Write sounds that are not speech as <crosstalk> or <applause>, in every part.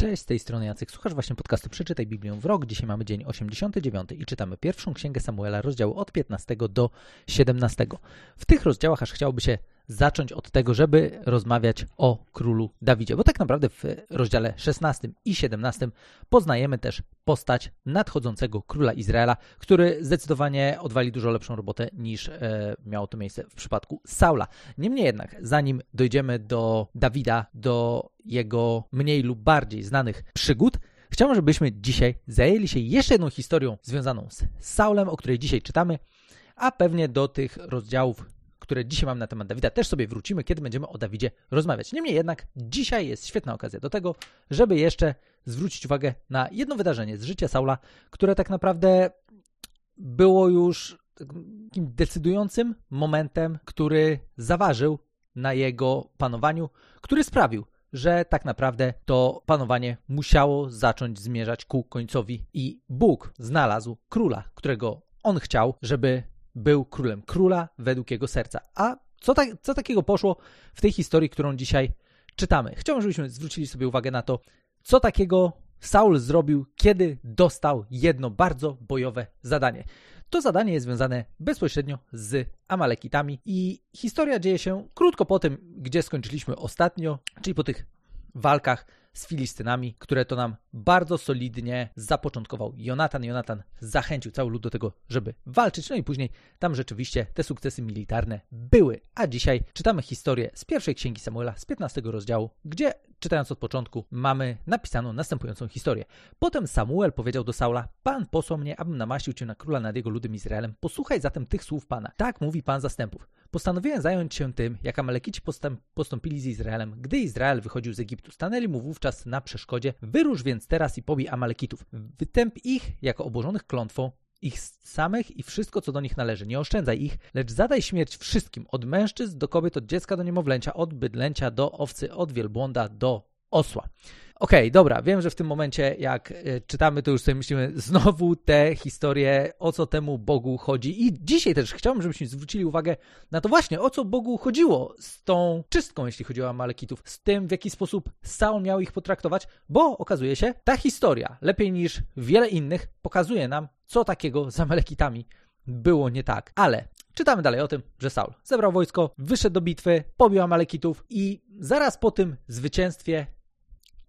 Cześć, z tej strony Jacek. Słuchasz właśnie podcastu Przeczytaj Biblię w rok. Dzisiaj mamy dzień 89 i czytamy pierwszą księgę Samuela, rozdziały od 15 do 17. W tych rozdziałach aż chciałoby się zacząć od tego, żeby rozmawiać o królu Dawidzie, bo tak naprawdę w rozdziale 16 i 17 poznajemy też postać nadchodzącego króla Izraela, który zdecydowanie odwali dużo lepszą robotę niż e, miało to miejsce w przypadku Saula. Niemniej jednak, zanim dojdziemy do Dawida, do jego mniej lub bardziej znanych przygód, chciałbym, żebyśmy dzisiaj zajęli się jeszcze jedną historią związaną z Saulem, o której dzisiaj czytamy, a pewnie do tych rozdziałów które dzisiaj mam na temat Dawida, też sobie wrócimy, kiedy będziemy o Dawidzie rozmawiać. Niemniej jednak, dzisiaj jest świetna okazja do tego, żeby jeszcze zwrócić uwagę na jedno wydarzenie z życia Saula, które tak naprawdę było już takim decydującym momentem, który zaważył na jego panowaniu, który sprawił, że tak naprawdę to panowanie musiało zacząć zmierzać ku końcowi i Bóg znalazł króla, którego on chciał, żeby był królem króla według jego serca. A co, ta, co takiego poszło w tej historii, którą dzisiaj czytamy? Chciałbym, żebyśmy zwrócili sobie uwagę na to, co takiego Saul zrobił, kiedy dostał jedno bardzo bojowe zadanie. To zadanie jest związane bezpośrednio z Amalekitami i historia dzieje się krótko po tym, gdzie skończyliśmy ostatnio, czyli po tych walkach z Filistynami, które to nam bardzo solidnie zapoczątkował Jonatan. Jonatan zachęcił cały lud do tego, żeby walczyć, no i później tam rzeczywiście te sukcesy militarne były. A dzisiaj czytamy historię z pierwszej księgi Samuela, z 15 rozdziału, gdzie czytając od początku mamy napisaną następującą historię. Potem Samuel powiedział do Saula, Pan posłał mnie, abym namaścił cię na króla nad jego ludem Izraelem. Posłuchaj zatem tych słów Pana. Tak mówi Pan zastępów. Postanowiłem zająć się tym, jak Amalekici postąpili z Izraelem, gdy Izrael wychodził z Egiptu. Stanęli mu wówczas na przeszkodzie. Wyrusz więc teraz i pobij Amalekitów. Wytęp ich jako obłożonych klątwą, ich samych i wszystko, co do nich należy. Nie oszczędzaj ich, lecz zadaj śmierć wszystkim, od mężczyzn do kobiet, od dziecka do niemowlęcia, od bydlęcia do owcy, od wielbłąda do osła. Okej, okay, dobra, wiem, że w tym momencie, jak e, czytamy, to już sobie myślimy znowu te historie, o co temu Bogu chodzi. I dzisiaj też chciałbym, żebyśmy zwrócili uwagę na to właśnie, o co Bogu chodziło z tą czystką, jeśli chodzi o Amalekitów, z tym, w jaki sposób Saul miał ich potraktować, bo okazuje się, ta historia, lepiej niż wiele innych, pokazuje nam, co takiego z Amalekitami było nie tak. Ale czytamy dalej o tym, że Saul zebrał wojsko, wyszedł do bitwy, pobił Amalekitów i zaraz po tym zwycięstwie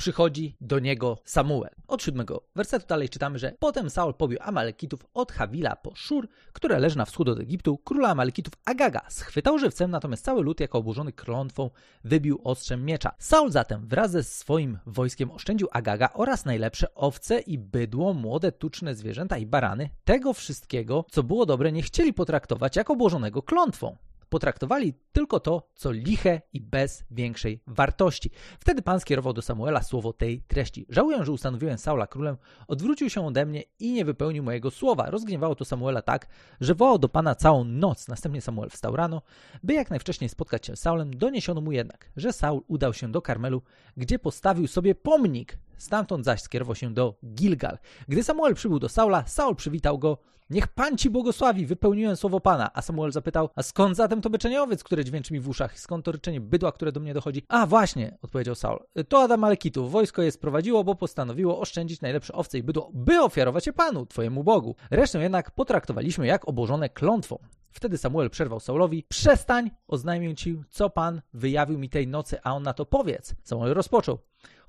przychodzi do niego Samuel. Od siódmego wersetu dalej czytamy, że potem Saul pobił Amalekitów od Hawila po Szur, które leży na wschód od Egiptu. Króla Amalekitów Agaga schwytał żywcem, natomiast cały lud jako oburzony klątwą wybił ostrzem miecza. Saul zatem wraz ze swoim wojskiem oszczędził Agaga oraz najlepsze owce i bydło, młode tuczne zwierzęta i barany. Tego wszystkiego, co było dobre, nie chcieli potraktować jako obłożonego klątwą potraktowali tylko to, co liche i bez większej wartości. Wtedy Pan skierował do Samuela słowo tej treści. Żałuję, że ustanowiłem Saula królem, odwrócił się ode mnie i nie wypełnił mojego słowa. Rozgniewało to Samuela tak, że wołał do Pana całą noc. Następnie Samuel wstał rano, by jak najwcześniej spotkać się z Saulem. Doniesiono mu jednak, że Saul udał się do Karmelu, gdzie postawił sobie pomnik Stamtąd zaś skierował się do Gilgal. Gdy Samuel przybył do Saula, Saul przywitał go. Niech Pan ci błogosławi, wypełniłem słowo Pana. A Samuel zapytał, a skąd zatem to byczenie owiec, które dźwięczy mi w uszach? Skąd to ryczenie bydła, które do mnie dochodzi? A właśnie, odpowiedział Saul. To Adam Malekitów. Wojsko je sprowadziło, bo postanowiło oszczędzić najlepsze owce i bydło, by ofiarować je Panu, Twojemu Bogu. Resztę jednak potraktowaliśmy jak obłożone klątwą. Wtedy Samuel przerwał Saulowi: Przestań, oznajmię ci, co Pan wyjawił mi tej nocy, a on na to powiedz. Samuel rozpoczął.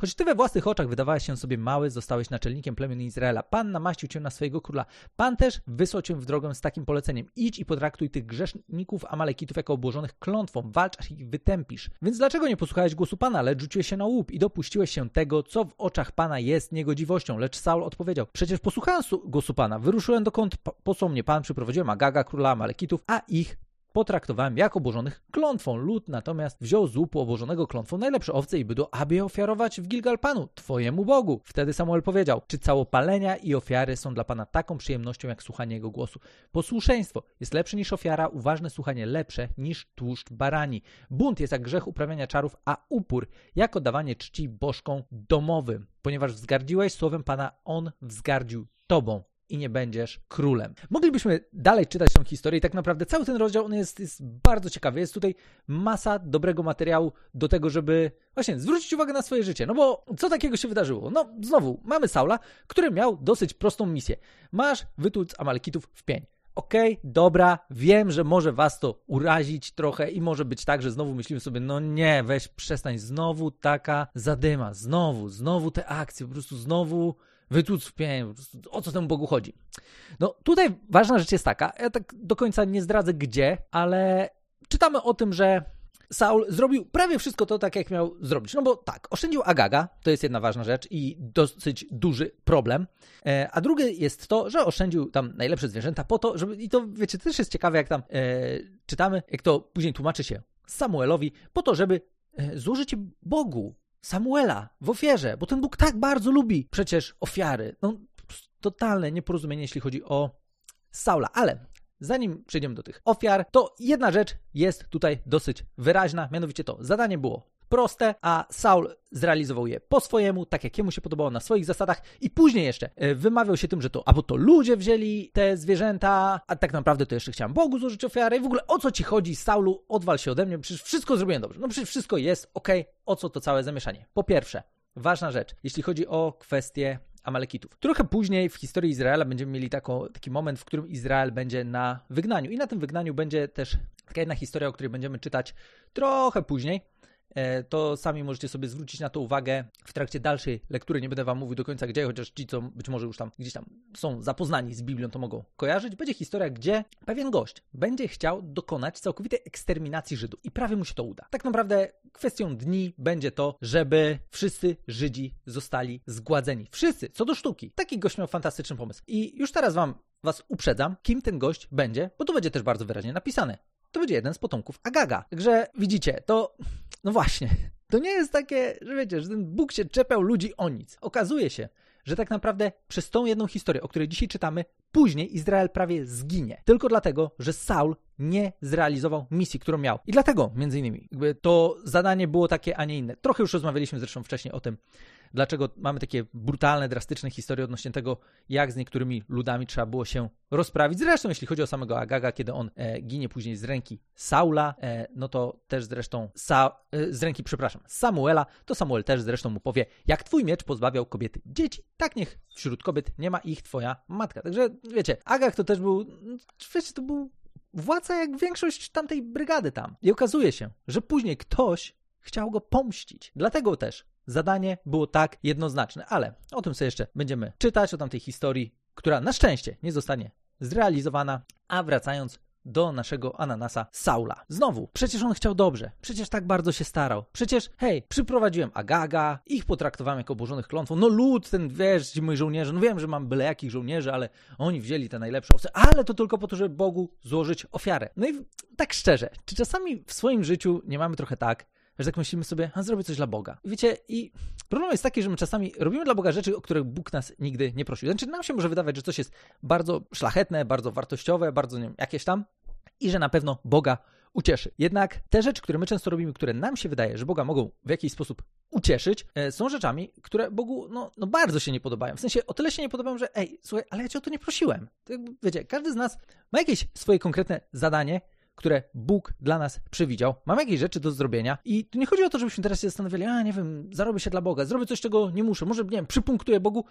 Choć ty we własnych oczach wydawałeś się sobie mały, zostałeś naczelnikiem plemion Izraela. Pan namaścił cię na swojego króla. Pan też wysłał cię w drogę z takim poleceniem. Idź i potraktuj tych grzeszników Amalekitów jako obłożonych klątwą. Walcz, aż ich wytępisz. Więc dlaczego nie posłuchałeś głosu Pana, lecz rzuciłeś się na łup i dopuściłeś się tego, co w oczach Pana jest niegodziwością? Lecz Saul odpowiedział, przecież posłuchałem głosu Pana. Wyruszyłem dokąd posłał mnie Pan, przyprowadziłem Agaga, króla Amalekitów, a ich potraktowałem jak oburzonych klątwą. Lud natomiast wziął z łupu oburzonego klątwą najlepsze owce i bydło, aby je ofiarować w Gilgal Panu, Twojemu Bogu. Wtedy Samuel powiedział, czy całopalenia i ofiary są dla Pana taką przyjemnością, jak słuchanie Jego głosu. Posłuszeństwo jest lepsze niż ofiara, uważne słuchanie lepsze niż tłuszcz barani. Bunt jest jak grzech uprawiania czarów, a upór jak oddawanie czci bożkom domowym. Ponieważ wzgardziłeś słowem Pana, On wzgardził Tobą i nie będziesz królem. Moglibyśmy dalej czytać tą historię i tak naprawdę cały ten rozdział on jest, jest bardzo ciekawy. Jest tutaj masa dobrego materiału do tego, żeby właśnie zwrócić uwagę na swoje życie. No bo co takiego się wydarzyło? No znowu, mamy Saula, który miał dosyć prostą misję. Masz wytłuc Amalekitów w pień. Okej, okay, dobra, wiem, że może was to urazić trochę i może być tak, że znowu myślimy sobie, no nie, weź przestań, znowu taka zadyma, znowu, znowu te akcje, po prostu znowu wytłuc w pień, o co temu Bogu chodzi. No tutaj ważna rzecz jest taka, ja tak do końca nie zdradzę gdzie, ale czytamy o tym, że Saul zrobił prawie wszystko to tak, jak miał zrobić. No bo tak, oszczędził Agaga, to jest jedna ważna rzecz i dosyć duży problem. E, a drugie jest to, że oszczędził tam najlepsze zwierzęta po to, żeby, i to wiecie, też jest ciekawe, jak tam e, czytamy, jak to później tłumaczy się Samuelowi, po to, żeby e, złożyć Bogu Samuela w ofierze, bo ten Bóg tak bardzo lubi przecież ofiary. No, totalne nieporozumienie, jeśli chodzi o Saula, ale zanim przejdziemy do tych ofiar, to jedna rzecz jest tutaj dosyć wyraźna, mianowicie to. Zadanie było proste, a Saul zrealizował je po swojemu, tak jak jemu się podobało, na swoich zasadach i później jeszcze e, wymawiał się tym, że to albo to ludzie wzięli te zwierzęta, a tak naprawdę to jeszcze chciałem Bogu złożyć ofiarę. I w ogóle o co ci chodzi, Saulu, odwal się ode mnie, przecież wszystko zrobiłem dobrze. No przecież wszystko jest ok, o co to całe zamieszanie? Po pierwsze, ważna rzecz, jeśli chodzi o kwestię Amalekitów. Trochę później w historii Izraela będziemy mieli taką, taki moment, w którym Izrael będzie na wygnaniu. I na tym wygnaniu będzie też taka jedna historia, o której będziemy czytać trochę później. E, to sami możecie sobie zwrócić na to uwagę w trakcie dalszej lektury. Nie będę wam mówił do końca gdzie, chociaż ci, co być może już tam gdzieś tam są zapoznani z Biblią, to mogą kojarzyć. Będzie historia, gdzie pewien gość będzie chciał dokonać całkowitej eksterminacji Żydów i prawie mu się to uda. Tak naprawdę kwestią dni będzie to, żeby wszyscy Żydzi zostali zgładzeni. Wszyscy, co do sztuki. Taki gość miał fantastyczny pomysł. I już teraz wam was uprzedzam, kim ten gość będzie, bo to będzie też bardzo wyraźnie napisane to będzie jeden z potomków Agaga. Także widzicie, to no właśnie, to nie jest takie, że wiecie, że ten Bóg się czepiał ludzi o nic. Okazuje się, że tak naprawdę przez tą jedną historię, o której dzisiaj czytamy, później Izrael prawie zginie. Tylko dlatego, że Saul nie zrealizował misji, którą miał. I dlatego, między innymi, to zadanie było takie, a nie inne. Trochę już rozmawialiśmy zresztą wcześniej o tym, dlaczego mamy takie brutalne, drastyczne historie odnośnie tego, jak z niektórymi ludami trzeba było się rozprawić. Zresztą, jeśli chodzi o samego Agaga, kiedy on e, ginie później z ręki Saula, e, no to też zresztą Sa, e, z ręki, przepraszam, Samuela, to Samuel też zresztą mu powie, jak twój miecz pozbawiał kobiety dzieci, tak niech wśród kobiet nie ma ich twoja matka. Także wiecie, Agag to też był, wiecie, to był władca jak większość tamtej brygady tam. I okazuje się, że później ktoś chciał go pomścić. Dlatego też zadanie było tak jednoznaczne, ale o tym sobie jeszcze będziemy czytać, o tamtej historii, która na szczęście nie zostanie zrealizowana. A wracając do naszego ananasa Saula. Znowu, przecież on chciał dobrze, przecież tak bardzo się starał. Przecież, hej, przyprowadziłem Agaga, ich potraktowałem jako oburzonych klątwą. No lud, ten, wiesz, ci moi żołnierze, no wiem, że mam byle jakich żołnierzy, ale oni wzięli te najlepsze owce, ale to tylko po to, żeby Bogu złożyć ofiarę. No i tak szczerze, czy czasami w swoim życiu nie mamy trochę tak, że tak myślimy sobie, a zrobię coś dla Boga. Wiecie, i problem jest taki, że my czasami robimy dla Boga rzeczy, o których Bóg nas nigdy nie prosił. Znaczy, nam się może wydawać, że coś jest bardzo szlachetne, bardzo wartościowe, bardzo, nie wiem, jakieś tam i że na pewno Boga ucieszy. Jednak te rzeczy, które my często robimy, które nam się wydaje, że Boga mogą w jakiś sposób ucieszyć, e, są rzeczami, które Bogu no, no bardzo się nie podobają. W sensie o tyle się nie podobają, że ej, słuchaj, ale ja cię o to nie prosiłem. To jakby, wiecie, każdy z nas ma jakieś swoje konkretne zadanie, które Bóg dla nas przewidział. Mamy jakieś rzeczy do zrobienia i tu nie chodzi o to, żebyśmy teraz się zastanawiali, a nie wiem, zarobię się dla Boga, zrobię coś, czego nie muszę, może, nie wiem, przypunktuję Bogu.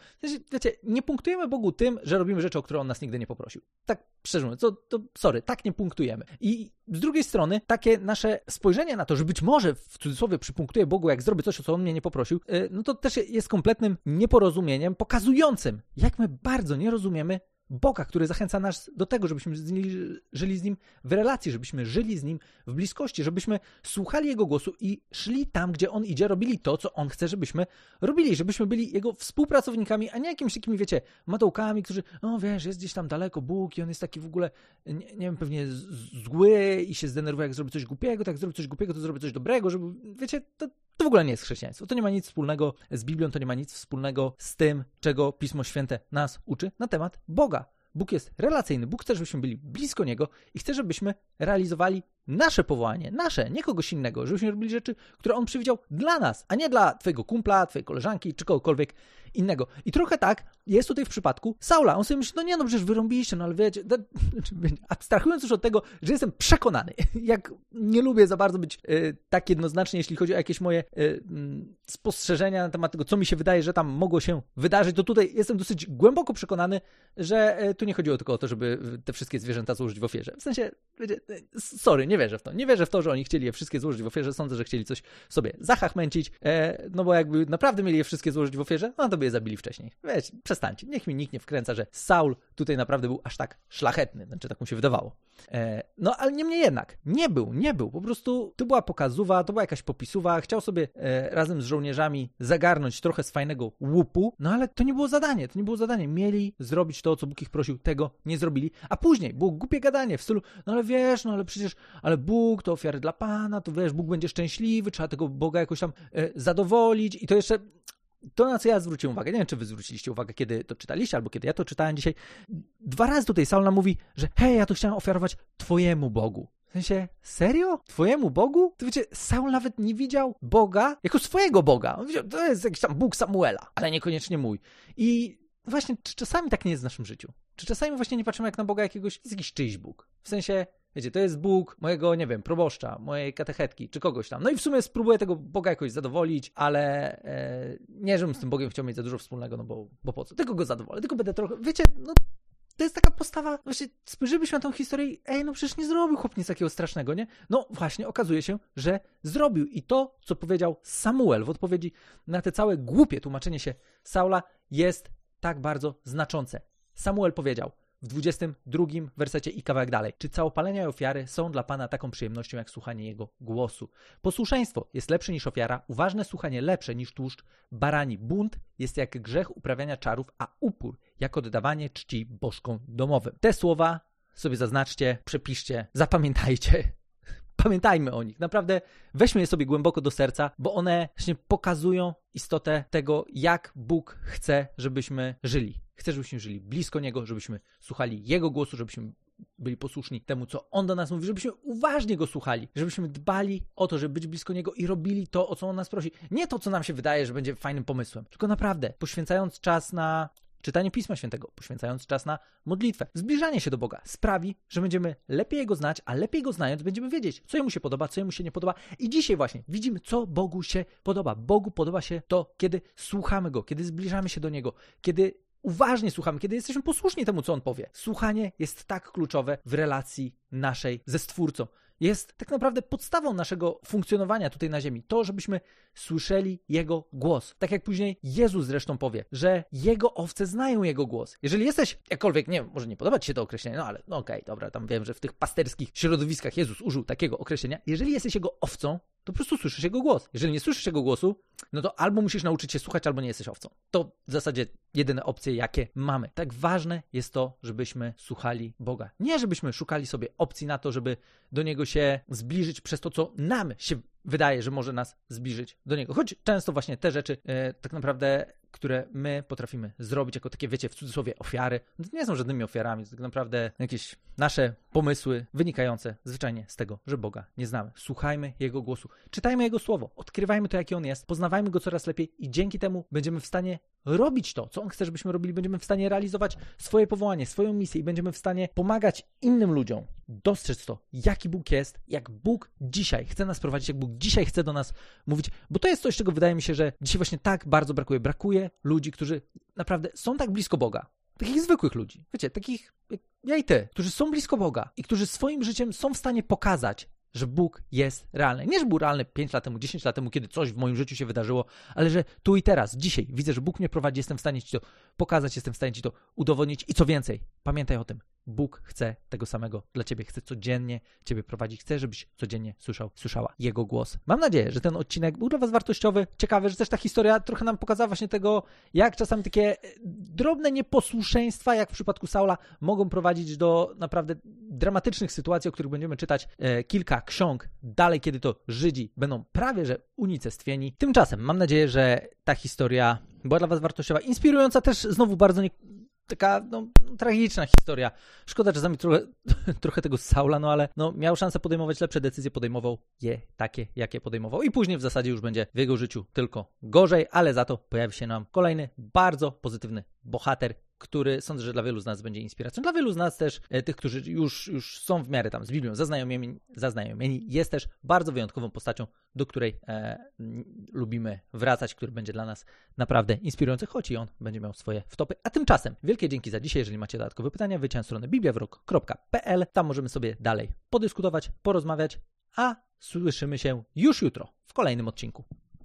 Wiecie, nie punktujemy Bogu tym, że robimy rzeczy, o które On nas nigdy nie poprosił. Tak szczerze mówiąc, to, to sorry, tak nie punktujemy. I z drugiej strony, takie nasze spojrzenie na to, że być może w cudzysłowie przypunktuję Bogu, jak zrobię coś, o co On mnie nie poprosił, y, no to też jest kompletnym nieporozumieniem, pokazującym, jak my bardzo nie rozumiemy Boga, który zachęca nas do tego, żebyśmy żyli z Nim w relacji, żebyśmy żyli z Nim w bliskości, żebyśmy słuchali Jego głosu i szli tam, gdzie On idzie, robili to, co On chce, żebyśmy robili, żebyśmy byli Jego współpracownikami, a nie jakimiś takimi, wiecie, matołkami, którzy, no wiesz, jest gdzieś tam daleko Bóg i On jest taki w ogóle, nie, nie wiem, pewnie zły i się zdenerwuje, jak zrobi coś głupiego, tak zrobi coś głupiego, to zrobi coś dobrego, żeby, wiecie, to, to w ogóle nie jest chrześcijaństwo. To nie ma nic wspólnego z Biblią, to nie ma nic wspólnego z tym, czego Pismo Święte nas uczy na temat Boga. Bóg jest relacyjny. Bóg chce, żebyśmy byli blisko Niego i chce, żebyśmy realizowali nasze powołanie, nasze, nie kogoś innego, żebyśmy robili rzeczy, które On przewidział dla nas, a nie dla Twojego kumpla, Twojej koleżanki czy kogokolwiek innego. I trochę tak jest tutaj w przypadku Saula. On sobie myśli, no nie, no przecież wyrąbiliście, no ale wiecie, da, <laughs> znaczy, abstrahując już od tego, że jestem przekonany, <laughs> jak nie lubię za bardzo być y, tak jednoznaczny, jeśli chodzi o jakieś moje y, spostrzeżenia na temat tego, co mi się wydaje, że tam mogło się wydarzyć, to tutaj jestem dosyć głęboko przekonany, że y, tu nie chodziło tylko o to, żeby te wszystkie zwierzęta złożyć w ofierze. W sensie, wiecie, sorry, nie wierzę w to. Nie wierzę w to, że oni chcieli je wszystkie złożyć w ofierze. Sądzę, że chcieli coś sobie zachachmęcić, e, no bo jakby naprawdę mieli je wszystkie złożyć w ofierze, no to by je zabili wcześniej. Wiecie, przestańcie. Niech mi nikt nie wkręca, że Saul tutaj naprawdę był aż tak szlachetny. Znaczy, tak mu się wydawało. E, no, ale niemniej jednak, nie był, nie był. Po prostu to była pokazuwa, to była jakaś popisuwa. Chciał sobie e, razem z żołnierzami zagarnąć trochę z fajnego łupu, no ale to nie było zadanie, to nie było zadanie. Mieli zrobić to, co Bóg ich prosił, tego nie zrobili. A później było głupie gadanie w stylu, no ale wiesz, no ale przecież, ale Bóg to ofiary dla Pana, to wiesz, Bóg będzie szczęśliwy, trzeba tego Boga jakoś tam e, zadowolić i to jeszcze to, na co ja zwróciłem uwagę, nie wiem, czy wy zwróciliście uwagę, kiedy to czytaliście, albo kiedy ja to czytałem dzisiaj. Dwa razy tutaj Saul mówi, że hej, ja to chciałem ofiarować Twojemu Bogu. W sensie, serio? Twojemu Bogu? To wiecie, Saul nawet nie widział Boga jako swojego Boga. On widział, to jest jakiś tam Bóg Samuela, ale niekoniecznie mój. I właśnie, czy czasami tak nie jest w naszym życiu? Czy czasami właśnie nie patrzymy jak na Boga jakiegoś, jest jakiś czyjś Bóg? W sensie, Wiecie, to jest Bóg mojego, nie wiem, proboszcza, mojej katechetki, czy kogoś tam. No i w sumie spróbuję tego Boga jakoś zadowolić, ale e, nie, żebym z tym Bogiem chciał mieć za dużo wspólnego, no bo, bo po co? Tylko go zadowolę, tylko będę trochę, wiecie, no to jest taka postawa, właśnie spojrzylibyśmy na tą historię i ej, no przecież nie zrobił chłop nic takiego strasznego, nie? No właśnie, okazuje się, że zrobił i to, co powiedział Samuel w odpowiedzi na te całe głupie tłumaczenie się Saula jest tak bardzo znaczące. Samuel powiedział, w 22 wersecie i kawałek dalej. Czy całopalenia i ofiary są dla Pana taką przyjemnością, jak słuchanie Jego głosu? Posłuszeństwo jest lepsze niż ofiara, uważne słuchanie lepsze niż tłuszcz. Barani bunt jest jak grzech uprawiania czarów, a upór jak oddawanie czci bożkom domowym. Te słowa sobie zaznaczcie, przepiszcie, zapamiętajcie. <laughs> Pamiętajmy o nich. Naprawdę weźmy je sobie głęboko do serca, bo one właśnie pokazują istotę tego, jak Bóg chce, żebyśmy żyli. Chce, żebyśmy żyli blisko Niego, żebyśmy słuchali Jego głosu, żebyśmy byli posłuszni temu, co On do nas mówi, żebyśmy uważnie Go słuchali, żebyśmy dbali o to, żeby być blisko Niego i robili to, o co On nas prosi. Nie to, co nam się wydaje, że będzie fajnym pomysłem, tylko naprawdę poświęcając czas na czytanie Pisma Świętego, poświęcając czas na modlitwę. Zbliżanie się do Boga sprawi, że będziemy lepiej Jego znać, a lepiej Go znając będziemy wiedzieć, co Jemu się podoba, co Jemu się nie podoba. I dzisiaj właśnie widzimy, co Bogu się podoba. Bogu podoba się to, kiedy słuchamy Go, kiedy zbliżamy się do Niego, kiedy uważnie słuchamy, kiedy jesteśmy posłuszni temu, co On powie. Słuchanie jest tak kluczowe w relacji naszej ze Stwórcą jest tak naprawdę podstawą naszego funkcjonowania tutaj na Ziemi. To, żebyśmy słyszeli Jego głos. Tak jak później Jezus zresztą powie, że Jego owce znają Jego głos. Jeżeli jesteś, jakkolwiek, nie może nie podobać się to określenie, no ale no okej, okay, dobra, tam wiem, że w tych pasterskich środowiskach Jezus użył takiego określenia. Jeżeli jesteś Jego owcą, to po prostu słyszysz Jego głos. Jeżeli nie słyszysz Jego głosu, no to albo musisz nauczyć się słuchać, albo nie jesteś owcą. To w zasadzie jedyne opcje, jakie mamy. Tak ważne jest to, żebyśmy słuchali Boga. Nie, żebyśmy szukali sobie opcji na to, żeby do Niego się zbliżyć przez to, co nam się wydaje, że może nas zbliżyć do Niego. Choć często właśnie te rzeczy e, tak naprawdę które my potrafimy zrobić jako takie, wiecie, w cudzysłowie ofiary, no nie są żadnymi ofiarami, to tak naprawdę jakieś nasze pomysły wynikające zwyczajnie z tego, że Boga nie znamy. Słuchajmy Jego głosu, czytajmy Jego słowo, odkrywajmy to, jaki On jest, poznawajmy Go coraz lepiej i dzięki temu będziemy w stanie robić to, co On chce, żebyśmy robili, będziemy w stanie realizować swoje powołanie, swoją misję i będziemy w stanie pomagać innym ludziom dostrzec to, jaki Bóg jest, jak Bóg dzisiaj chce nas prowadzić, jak Bóg dzisiaj chce do nas mówić, bo to jest coś, czego wydaje mi się, że dzisiaj właśnie tak bardzo brakuje. Brakuje ludzi, którzy naprawdę są tak blisko Boga. Takich zwykłych ludzi, wiecie, takich jak ja i ty, którzy są blisko Boga i którzy swoim życiem są w stanie pokazać, że Bóg jest realny. Nie, że był realny 5 lat temu, 10 lat temu, kiedy coś w moim życiu się wydarzyło, ale że tu i teraz, dzisiaj widzę, że Bóg mnie prowadzi, jestem w stanie Ci to pokazać, jestem w stanie Ci to udowodnić i co więcej, pamiętaj o tym, Bóg chce tego samego dla Ciebie, chce codziennie Ciebie prowadzić, chce, żebyś codziennie słyszał, słyszała Jego głos. Mam nadzieję, że ten odcinek był dla Was wartościowy, ciekawy, że też ta historia trochę nam pokazała właśnie tego, jak czasami takie e, drobne nieposłuszeństwa, jak w przypadku Saula, mogą prowadzić do naprawdę dramatycznych sytuacji, o których będziemy czytać e, kilka ksiąg dalej, kiedy to Żydzi będą prawie że unicestwieni. Tymczasem mam nadzieję, że ta historia była dla Was wartościowa, inspirująca też znowu bardzo nie taka no, tragiczna historia. Szkoda czasami trochę, <laughs> trochę tego Saula, no ale no, miał szansę podejmować lepsze decyzje, podejmował je takie, jakie podejmował. I później w zasadzie już będzie w jego życiu tylko gorzej, ale za to pojawi się nam kolejny bardzo pozytywny bohater, który sądzę, że dla wielu z nas będzie inspiracją. Dla wielu z nas też, e, tych, którzy już, już są w miarę tam z Biblią zaznajomieni, zaznajomieni jest też bardzo wyjątkową postacią, do której e, lubimy wracać, który będzie dla nas naprawdę inspirujący, choć i on będzie miał swoje wtopy. A tymczasem wielkie dzięki za dzisiaj. Jeżeli macie dodatkowe pytania, wyjdźcie na stronę bibliawrok.pl. Tam możemy sobie dalej podyskutować, porozmawiać, a słyszymy się już jutro w kolejnym odcinku.